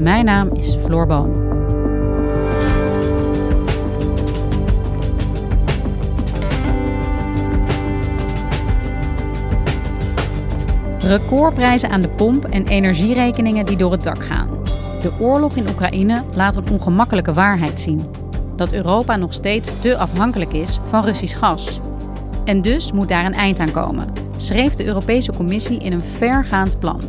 Mijn naam is Floor Boon. Recordprijzen aan de pomp en energierekeningen die door het dak gaan. De oorlog in Oekraïne laat een ongemakkelijke waarheid zien: dat Europa nog steeds te afhankelijk is van Russisch gas. En dus moet daar een eind aan komen, schreef de Europese Commissie in een vergaand plan.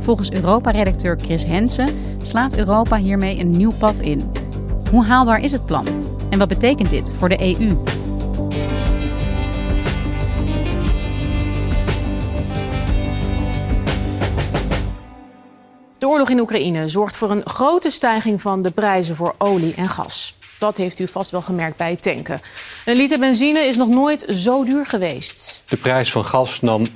Volgens Europa-redacteur Chris Hensen slaat Europa hiermee een nieuw pad in. Hoe haalbaar is het plan? En wat betekent dit voor de EU? De oorlog in Oekraïne zorgt voor een grote stijging van de prijzen voor olie en gas. Dat heeft u vast wel gemerkt bij het tanken. Een liter benzine is nog nooit zo duur geweest. De prijs van gas nam 60%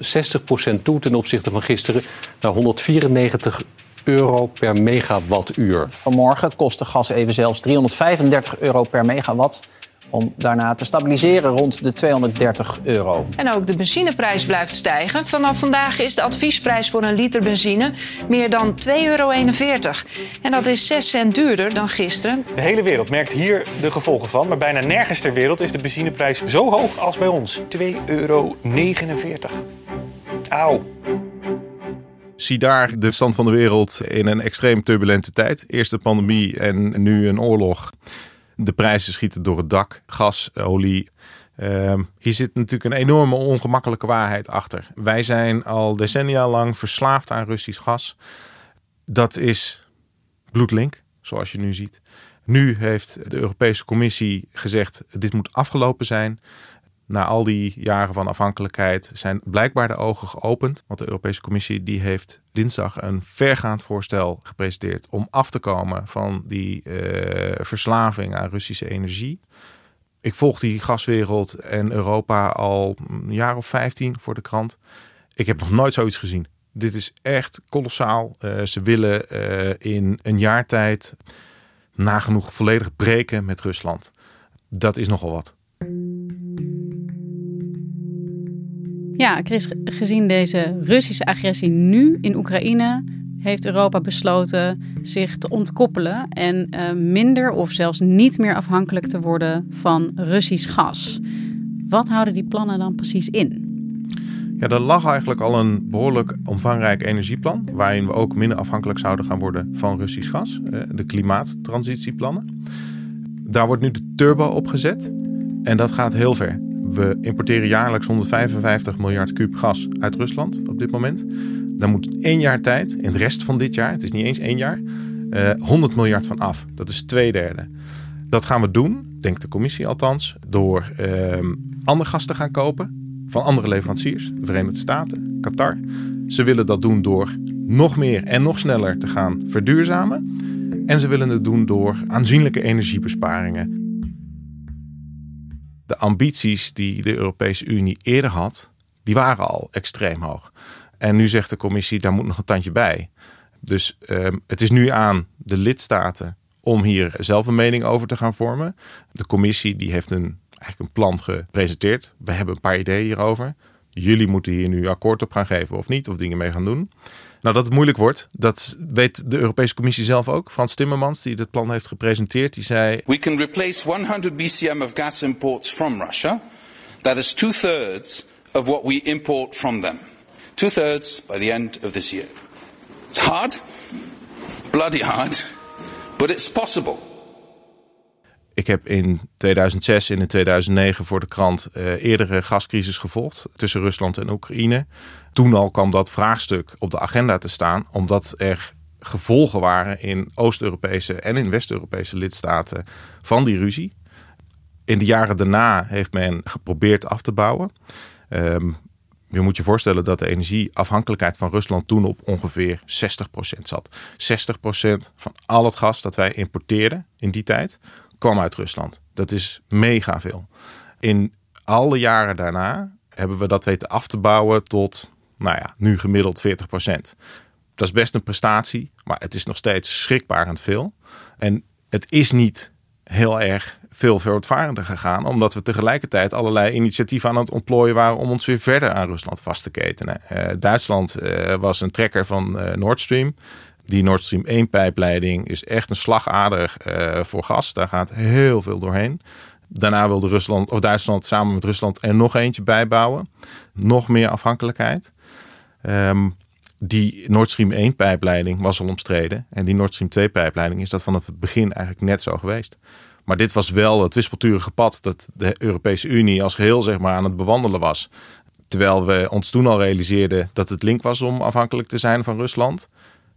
toe ten opzichte van gisteren naar 194 euro per megawattuur. Vanmorgen kostte gas even zelfs 335 euro per megawatt. Om daarna te stabiliseren rond de 230 euro. En ook de benzineprijs blijft stijgen. Vanaf vandaag is de adviesprijs voor een liter benzine meer dan 2,41 euro. En dat is 6 cent duurder dan gisteren. De hele wereld merkt hier de gevolgen van. Maar bijna nergens ter wereld is de benzineprijs zo hoog als bij ons. 2,49 euro. Auw. Zie daar de stand van de wereld in een extreem turbulente tijd. Eerst de pandemie en nu een oorlog. De prijzen schieten door het dak. Gas, olie. Uh, hier zit natuurlijk een enorme ongemakkelijke waarheid achter. Wij zijn al decennia lang verslaafd aan Russisch gas. Dat is bloedlink, zoals je nu ziet. Nu heeft de Europese Commissie gezegd: dit moet afgelopen zijn. Na al die jaren van afhankelijkheid zijn blijkbaar de ogen geopend. Want de Europese Commissie die heeft dinsdag een vergaand voorstel gepresenteerd om af te komen van die uh, verslaving aan Russische energie. Ik volg die gaswereld en Europa al een jaar of 15 voor de krant. Ik heb nog nooit zoiets gezien. Dit is echt kolossaal. Uh, ze willen uh, in een jaar tijd nagenoeg volledig breken met Rusland. Dat is nogal wat. Ja, Chris, gezien deze Russische agressie nu in Oekraïne, heeft Europa besloten zich te ontkoppelen en uh, minder of zelfs niet meer afhankelijk te worden van Russisch gas. Wat houden die plannen dan precies in? Ja, er lag eigenlijk al een behoorlijk omvangrijk energieplan, waarin we ook minder afhankelijk zouden gaan worden van Russisch gas, de klimaattransitieplannen. Daar wordt nu de turbo op gezet en dat gaat heel ver. We importeren jaarlijks 155 miljard kuub gas uit Rusland op dit moment. Daar moet één jaar tijd, in de rest van dit jaar, het is niet eens één jaar, uh, 100 miljard van af. Dat is twee derde. Dat gaan we doen, denkt de commissie althans, door uh, ander gas te gaan kopen van andere leveranciers, de Verenigde Staten, Qatar. Ze willen dat doen door nog meer en nog sneller te gaan verduurzamen. En ze willen het doen door aanzienlijke energiebesparingen de ambities die de Europese Unie eerder had, die waren al extreem hoog. En nu zegt de commissie, daar moet nog een tandje bij. Dus um, het is nu aan de lidstaten om hier zelf een mening over te gaan vormen. De commissie die heeft een, eigenlijk een plan gepresenteerd. We hebben een paar ideeën hierover. Jullie moeten hier nu akkoord op gaan geven of niet, of dingen mee gaan doen. Nou, dat het moeilijk wordt, dat weet de Europese Commissie zelf ook. Frans Timmermans, die dit plan heeft gepresenteerd, die zei... We can replace 100 BCM of gas imports from Russia. That is two-thirds of what we import from them. Two-thirds by the end of this year. It's hard, bloody hard, but it's possible. Ik heb in 2006 en in 2009 voor de krant uh, eerdere gascrisis gevolgd tussen Rusland en Oekraïne. Toen al kwam dat vraagstuk op de agenda te staan, omdat er gevolgen waren in Oost-Europese en in West-Europese lidstaten van die ruzie. In de jaren daarna heeft men geprobeerd af te bouwen. Um, je moet je voorstellen dat de energieafhankelijkheid van Rusland toen op ongeveer 60% zat. 60% van al het gas dat wij importeerden in die tijd kwam uit Rusland. Dat is mega veel. In alle jaren daarna hebben we dat weten af te bouwen tot, nou ja, nu gemiddeld 40%. Dat is best een prestatie, maar het is nog steeds schrikbarend veel. En het is niet heel erg veel voortvarender gegaan, omdat we tegelijkertijd allerlei initiatieven aan het ontplooien waren om ons weer verder aan Rusland vast te ketenen. Uh, Duitsland uh, was een trekker van uh, Nord Stream. Die Nord Stream 1 pijpleiding is echt een slagader voor gas. Daar gaat heel veel doorheen. Daarna wilde Rusland of Duitsland samen met Rusland er nog eentje bijbouwen. Nog meer afhankelijkheid. Um, die Nord Stream 1 pijpleiding was al omstreden. En die Nord Stream 2 pijpleiding is dat vanaf het begin eigenlijk net zo geweest. Maar dit was wel het wispelturige pad dat de Europese Unie als geheel zeg maar, aan het bewandelen was. Terwijl we ons toen al realiseerden dat het link was om afhankelijk te zijn van Rusland.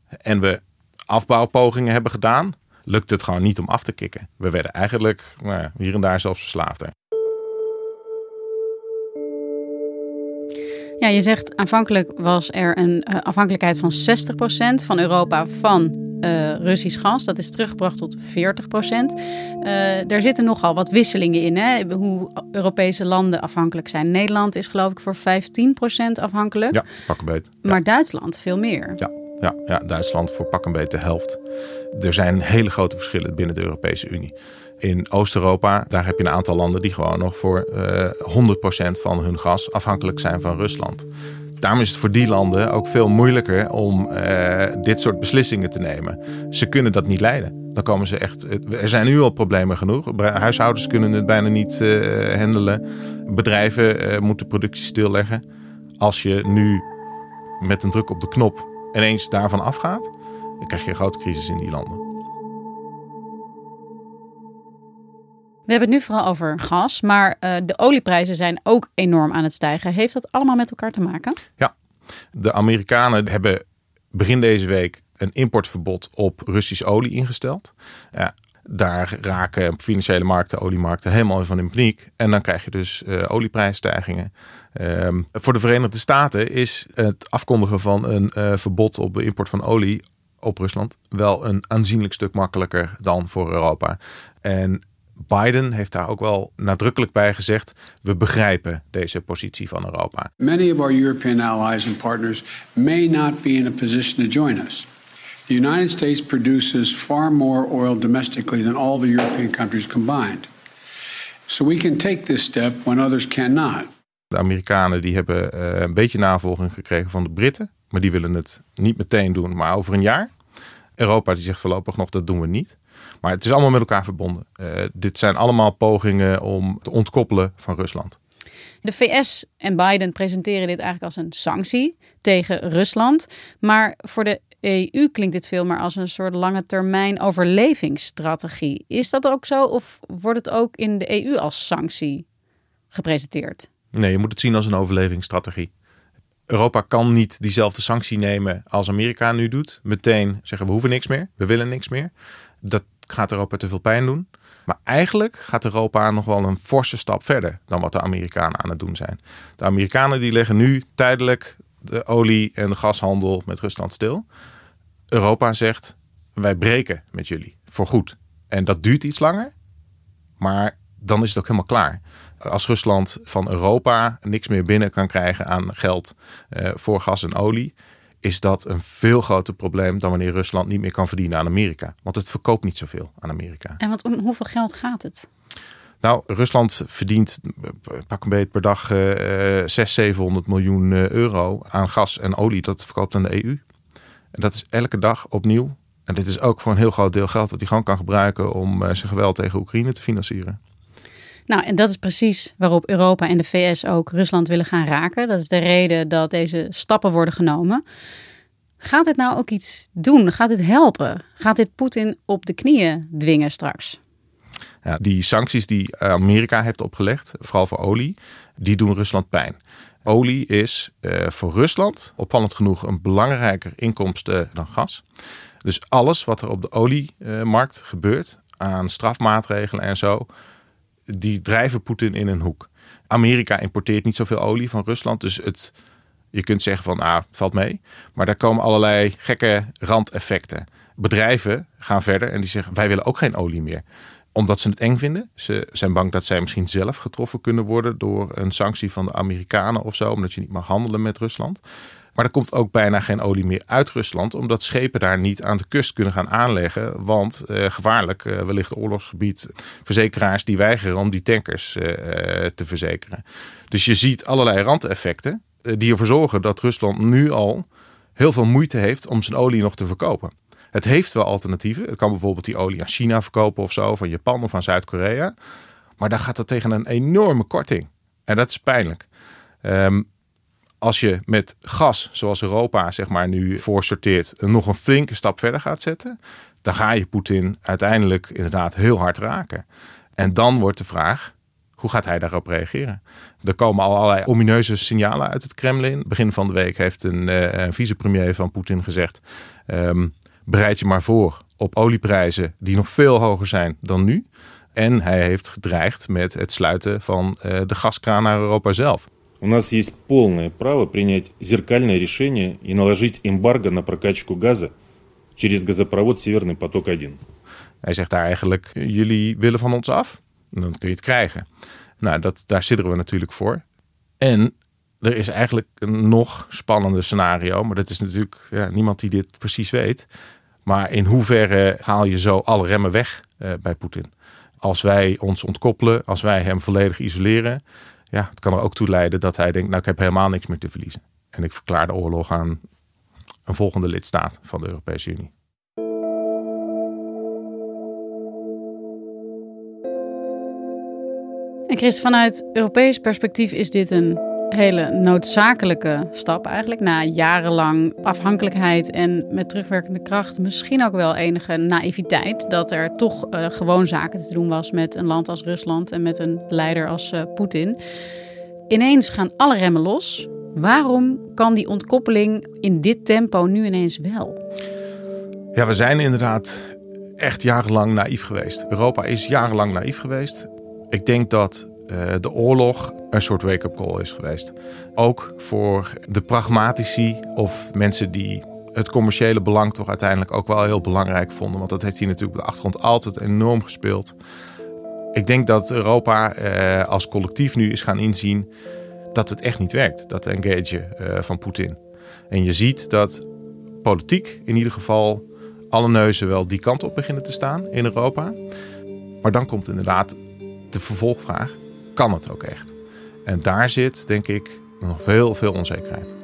En we afbouwpogingen hebben gedaan, lukte het gewoon niet om af te kicken. We werden eigenlijk nou hier en daar zelfs verslaafd. Ja, je zegt aanvankelijk was er een uh, afhankelijkheid van 60% van Europa van uh, Russisch gas. Dat is teruggebracht tot 40%. Uh, er zitten nogal wat wisselingen in, hè? hoe Europese landen afhankelijk zijn. Nederland is geloof ik voor 15% afhankelijk. Ja, pak een beet. Ja. Maar Duitsland veel meer. Ja. Ja, ja, Duitsland voor pak een beetje de helft. Er zijn hele grote verschillen binnen de Europese Unie. In Oost-Europa, daar heb je een aantal landen die gewoon nog voor uh, eh, 100% van hun gas afhankelijk zijn van Rusland. Daarom is het voor die landen ook veel moeilijker om uh, dit soort beslissingen te nemen. Ze kunnen dat niet leiden. Dan komen ze echt. Er zijn nu al problemen genoeg. Huishoudens kunnen het bijna niet uh, handelen. Bedrijven moeten productie stilleggen. Als je nu met een druk op de knop ineens daarvan afgaat, dan krijg je een grote crisis in die landen. We hebben het nu vooral over gas, maar uh, de olieprijzen zijn ook enorm aan het stijgen. Heeft dat allemaal met elkaar te maken? Ja, de Amerikanen hebben begin deze week een importverbod op Russisch olie ingesteld. Ja, daar raken financiële markten, oliemarkten helemaal van in paniek. En dan krijg je dus uh, olieprijsstijgingen. Um, voor de Verenigde Staten is het afkondigen van een uh, verbod op de import van olie op Rusland wel een aanzienlijk stuk makkelijker dan voor Europa. En Biden heeft daar ook wel nadrukkelijk bij gezegd: we begrijpen deze positie van Europa. Many of our European allies and partners may not be in a position to join us. The United States produces far more oil domestically than all the European countries combined. So we can take this step when others cannot. De Amerikanen die hebben uh, een beetje navolging gekregen van de Britten, maar die willen het niet meteen doen, maar over een jaar. Europa die zegt voorlopig nog dat doen we niet. Maar het is allemaal met elkaar verbonden. Uh, dit zijn allemaal pogingen om te ontkoppelen van Rusland. De VS en Biden presenteren dit eigenlijk als een sanctie tegen Rusland. Maar voor de EU klinkt dit veel meer als een soort lange termijn overlevingsstrategie. Is dat ook zo of wordt het ook in de EU als sanctie gepresenteerd? Nee, je moet het zien als een overlevingsstrategie. Europa kan niet diezelfde sanctie nemen als Amerika nu doet. Meteen zeggen we hoeven niks meer, we willen niks meer. Dat gaat Europa te veel pijn doen. Maar eigenlijk gaat Europa nog wel een forse stap verder dan wat de Amerikanen aan het doen zijn. De Amerikanen die leggen nu tijdelijk de olie- en de gashandel met Rusland stil. Europa zegt wij breken met jullie voor goed. En dat duurt iets langer, maar dan is het ook helemaal klaar. Als Rusland van Europa niks meer binnen kan krijgen aan geld uh, voor gas en olie, is dat een veel groter probleem dan wanneer Rusland niet meer kan verdienen aan Amerika. Want het verkoopt niet zoveel aan Amerika. En wat, om hoeveel geld gaat het? Nou, Rusland verdient pak een beetje per dag uh, 600, 700 miljoen eh, euro aan gas en olie. Dat verkoopt aan de EU. En dat is elke dag opnieuw. En dit is ook voor een heel groot deel geld dat hij gewoon kan gebruiken om uh, zijn geweld tegen Oekraïne te financieren. Nou, en dat is precies waarop Europa en de VS ook Rusland willen gaan raken. Dat is de reden dat deze stappen worden genomen. Gaat dit nou ook iets doen? Gaat dit helpen? Gaat dit Poetin op de knieën dwingen straks? Ja, die sancties die Amerika heeft opgelegd, vooral voor olie, die doen Rusland pijn. Olie is uh, voor Rusland opvallend genoeg een belangrijker inkomsten dan gas. Dus alles wat er op de oliemarkt gebeurt aan strafmaatregelen en zo, die drijven Poetin in een hoek. Amerika importeert niet zoveel olie van Rusland, dus het, je kunt zeggen van ah, valt mee. Maar daar komen allerlei gekke randeffecten. Bedrijven gaan verder en die zeggen wij willen ook geen olie meer omdat ze het eng vinden. Ze zijn bang dat zij misschien zelf getroffen kunnen worden door een sanctie van de Amerikanen of zo, omdat je niet mag handelen met Rusland. Maar er komt ook bijna geen olie meer uit Rusland, omdat schepen daar niet aan de kust kunnen gaan aanleggen. Want eh, gevaarlijk, uh, wellicht oorlogsgebied, verzekeraars die weigeren om die tankers uh, te verzekeren. Dus je ziet allerlei randeffecten die ervoor zorgen dat Rusland nu al heel veel moeite heeft om zijn olie nog te verkopen. Het heeft wel alternatieven. Het kan bijvoorbeeld die olie aan China verkopen of zo, van Japan of van Zuid-Korea. Maar dan gaat het tegen een enorme korting. En dat is pijnlijk. Um, als je met gas, zoals Europa zeg maar nu voorsorteert, nog een flinke stap verder gaat zetten, dan ga je Poetin uiteindelijk inderdaad heel hard raken. En dan wordt de vraag, hoe gaat hij daarop reageren? Er komen al allerlei omineuze signalen uit het Kremlin. Begin van de week heeft een, een vicepremier van Poetin gezegd: um, bereid je maar voor op olieprijzen die nog veel hoger zijn dan nu. En hij heeft gedreigd met het sluiten van uh, de gaskraan naar Europa zelf. У нас есть полное право принять зеркальное решение и наложить эмбарго на прокачку газа через газопровод Северный поток-1. Hij zegt daar eigenlijk, jullie willen van ons af? Dan kun je het krijgen. Nou, dat, daar zitten we natuurlijk voor. En er is eigenlijk een nog spannender scenario, maar dat is natuurlijk ja, niemand die dit precies weet. Maar in hoeverre haal je zo alle remmen weg uh, bij Poetin? Als wij ons ontkoppelen, als wij hem volledig isoleren, ja, het kan er ook toe leiden dat hij denkt, nou ik heb helemaal niks meer te verliezen. En ik verklaar de oorlog aan een volgende lidstaat van de Europese Unie. En Chris, vanuit Europees perspectief is dit een hele noodzakelijke stap eigenlijk. Na jarenlang afhankelijkheid en met terugwerkende kracht misschien ook wel enige naïviteit. Dat er toch uh, gewoon zaken te doen was met een land als Rusland en met een leider als uh, Poetin. Ineens gaan alle remmen los. Waarom kan die ontkoppeling in dit tempo nu ineens wel? Ja, we zijn inderdaad echt jarenlang naïef geweest. Europa is jarenlang naïef geweest. Ik denk dat de oorlog een soort wake-up call is geweest. Ook voor de pragmatici of mensen die het commerciële belang toch uiteindelijk ook wel heel belangrijk vonden. Want dat heeft hier natuurlijk op de achtergrond altijd enorm gespeeld. Ik denk dat Europa eh, als collectief nu is gaan inzien dat het echt niet werkt, dat engage uh, van Poetin. En je ziet dat politiek in ieder geval alle neuzen wel die kant op beginnen te staan in Europa. Maar dan komt inderdaad de vervolgvraag: kan het ook echt? En daar zit, denk ik, nog veel, veel onzekerheid.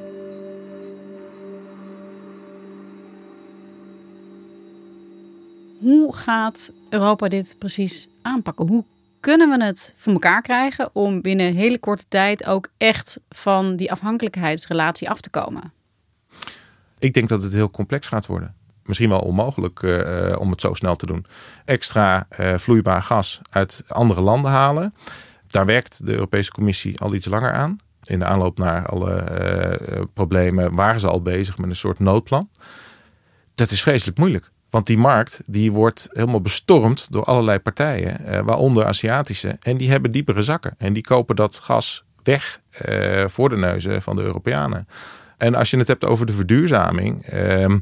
Hoe gaat Europa dit precies aanpakken? Hoe kunnen we het voor elkaar krijgen om binnen een hele korte tijd ook echt van die afhankelijkheidsrelatie af te komen? Ik denk dat het heel complex gaat worden. Misschien wel onmogelijk uh, om het zo snel te doen. Extra uh, vloeibaar gas uit andere landen halen. Daar werkt de Europese Commissie al iets langer aan. In de aanloop naar alle uh, problemen waren ze al bezig met een soort noodplan. Dat is vreselijk moeilijk. Want die markt die wordt helemaal bestormd door allerlei partijen, eh, waaronder Aziatische. En die hebben diepere zakken. En die kopen dat gas weg eh, voor de neuzen van de Europeanen. En als je het hebt over de verduurzaming, eh,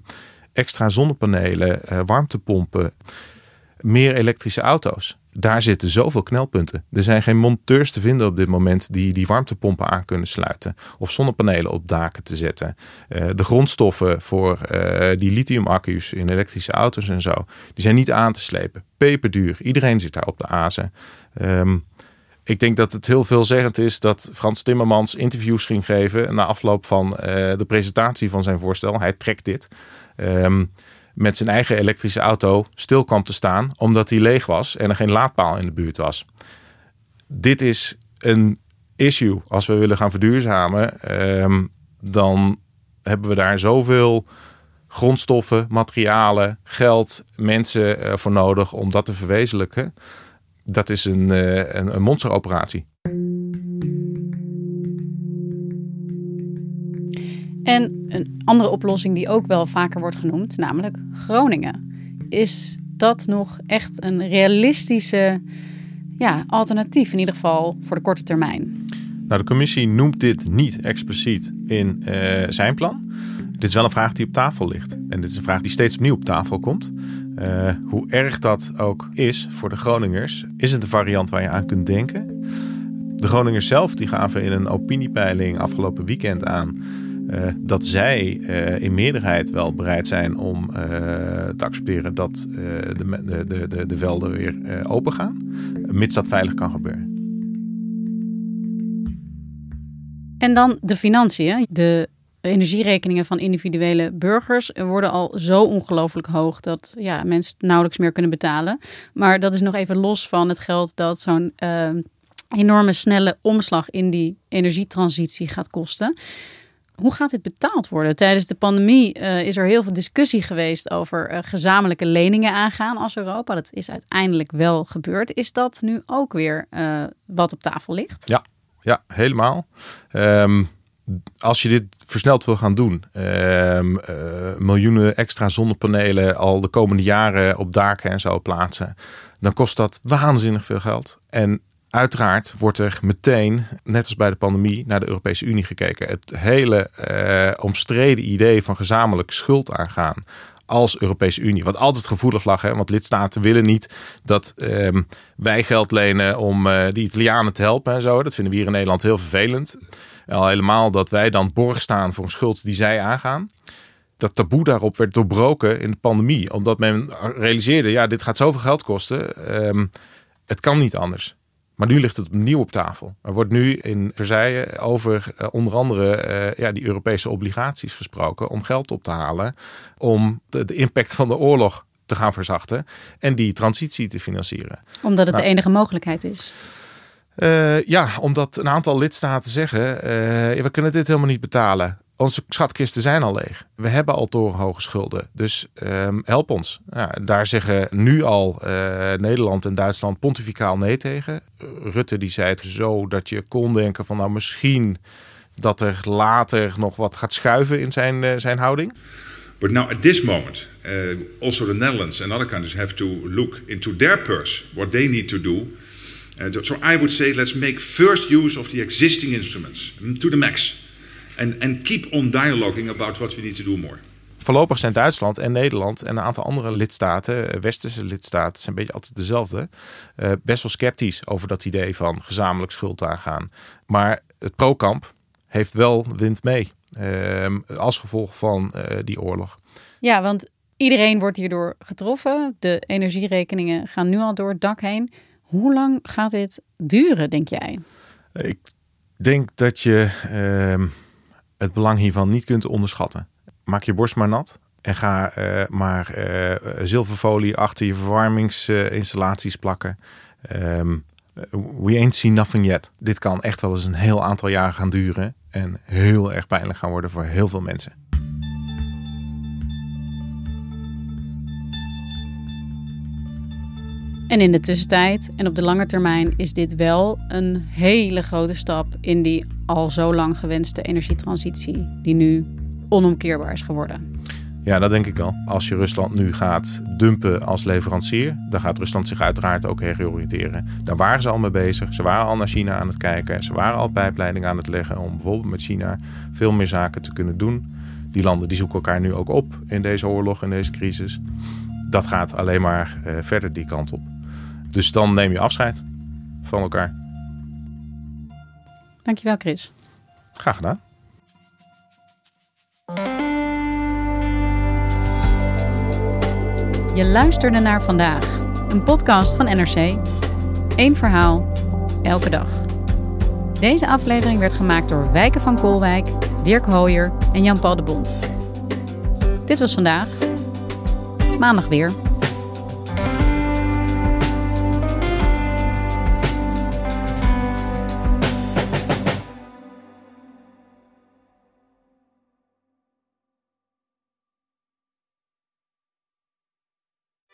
extra zonnepanelen, eh, warmtepompen, meer elektrische auto's daar zitten zoveel knelpunten. Er zijn geen monteurs te vinden op dit moment die die warmtepompen aan kunnen sluiten. Of zonnepanelen op daken te zetten. Uh, de grondstoffen voor uh, die lithiumaccu's in elektrische auto's en zo. Die zijn niet aan te slepen. Peperduur. Iedereen zit daar op de azen. Um, ik denk dat het heel veelzeggend is dat Frans Timmermans interviews ging geven na afloop van uh, de presentatie van zijn voorstel. Hij trekt dit. Um, met zijn eigen elektrische auto stil kwam te staan omdat hij leeg was en er geen laadpaal in de buurt was. Dit is een issue. Als we willen gaan verduurzamen, um, dan hebben we daar zoveel grondstoffen, materialen, geld, mensen uh, voor nodig om dat te verwezenlijken. Dat is een, uh, een, een monsteroperatie. En een andere oplossing die ook wel vaker wordt genoemd, namelijk Groningen. Is dat nog echt een realistische ja, alternatief, in ieder geval voor de korte termijn? Nou, de commissie noemt dit niet expliciet in uh, zijn plan. Dit is wel een vraag die op tafel ligt. En dit is een vraag die steeds opnieuw op tafel komt. Uh, hoe erg dat ook is voor de Groningers, is het een variant waar je aan kunt denken. De Groningers zelf die gaven in een opiniepeiling afgelopen weekend aan uh, dat zij uh, in meerderheid wel bereid zijn om uh, te accepteren dat de, de, de, de velden weer open gaan, mits dat veilig kan gebeuren. En dan de financiën. De energierekeningen van individuele burgers worden al zo ongelooflijk hoog dat ja, mensen nauwelijks meer kunnen betalen. Maar dat is nog even los van het geld dat zo'n enorme snelle omslag in die energietransitie gaat kosten. Hoe gaat dit betaald worden? Tijdens de pandemie uh, is er heel veel discussie geweest over uh, gezamenlijke leningen aangaan als Europa. Dat is uiteindelijk wel gebeurd. Is dat nu ook weer uh, wat op tafel ligt? Ja, ja helemaal. Um, als je dit versneld wil gaan doen, um, miljoenen extra zonnepanelen al de komende jaren op daken en zo plaatsen, dan kost dat waanzinnig veel geld. En Uiteraard wordt er meteen, net als bij de pandemie, naar de Europese Unie gekeken. Het hele eh, omstreden idee van gezamenlijk schuld aangaan als Europese Unie. Wat altijd gevoelig lag, hè? want lidstaten willen niet dat ehm, wij geld lenen om uh, de Italianen te helpen en zo. Dat vinden we hier in Nederland heel vervelend. Al helemaal dat wij dan borg staan voor een schuld die zij aangaan. Dat taboe daarop werd doorbroken in de pandemie, omdat men realiseerde: ja, dit gaat zoveel geld kosten. Um, het kan niet anders. Maar nu ligt het opnieuw op tafel. Er wordt nu in Versailles over uh, onder andere uh, ja, die Europese obligaties gesproken om geld op te halen om de, de, impact van de oorlog te gaan verzachten en die transitie te financieren. Omdat het nou, de enige mogelijkheid is. Uh, ja, omdat een aantal lidstaten zeggen: we kunnen dit helemaal niet betalen onze schatkisten zijn al leeg. We hebben al torenhoge schulden. Dus um, help ons. Ja, daar zeggen nu al uh, Nederland en Duitsland pontificaal nee tegen. Rutte die zei het zo dat je kon denken van nou misschien dat er later nog wat gaat schuiven in zijn, uh, zijn houding. But now at this moment, uh, also the Netherlands and other countries have to look into their purse, what they need to do. So I would say let's make first use of the existing instruments to the max. And, and keep on dialoguing about what we need to do more. Voorlopig zijn Duitsland en Nederland en een aantal andere lidstaten, westerse lidstaten, zijn een beetje altijd dezelfde, uh, best wel sceptisch over dat idee van gezamenlijk schuld aangaan. Maar het pro-kamp heeft wel wind mee uh, als gevolg van uh, die oorlog. Ja, want iedereen wordt hierdoor getroffen. De energierekeningen gaan nu al door het dak heen. Hoe lang gaat dit duren, denk jij? Ik denk dat je ehm, het belang hiervan niet kunt onderschatten. Maak je borst maar nat en ga uh, maar uh, zilverfolie achter je verwarmingsinstallaties plakken. Um, we ain't seen nothing yet. Dit kan echt wel eens een heel aantal jaar gaan duren en heel erg pijnlijk gaan worden voor heel veel mensen. En in de tussentijd en op de lange termijn is dit wel een hele grote stap in die al zo lang gewenste energietransitie, die nu onomkeerbaar is geworden. Ja, dat denk ik wel. Als je Rusland nu gaat dumpen als leverancier, dan gaat Rusland zich uiteraard ook heroriënteren. Daar waren ze al mee bezig. Ze waren al naar China aan het kijken. Ze waren al pijpleidingen aan het leggen om bijvoorbeeld met China veel meer zaken te kunnen doen. Die landen die zoeken elkaar nu ook op in deze oorlog, in deze crisis. Dat gaat alleen maar uh, verder die kant op. Dus dan neem je afscheid van elkaar. Dankjewel, Chris. Graag gedaan. Je luisterde naar vandaag, een podcast van NRC. Eén verhaal, elke dag. Deze aflevering werd gemaakt door Wijken van Koolwijk, Dirk Hooyer en Jan-Paul de Bond. Dit was vandaag. Maandag weer.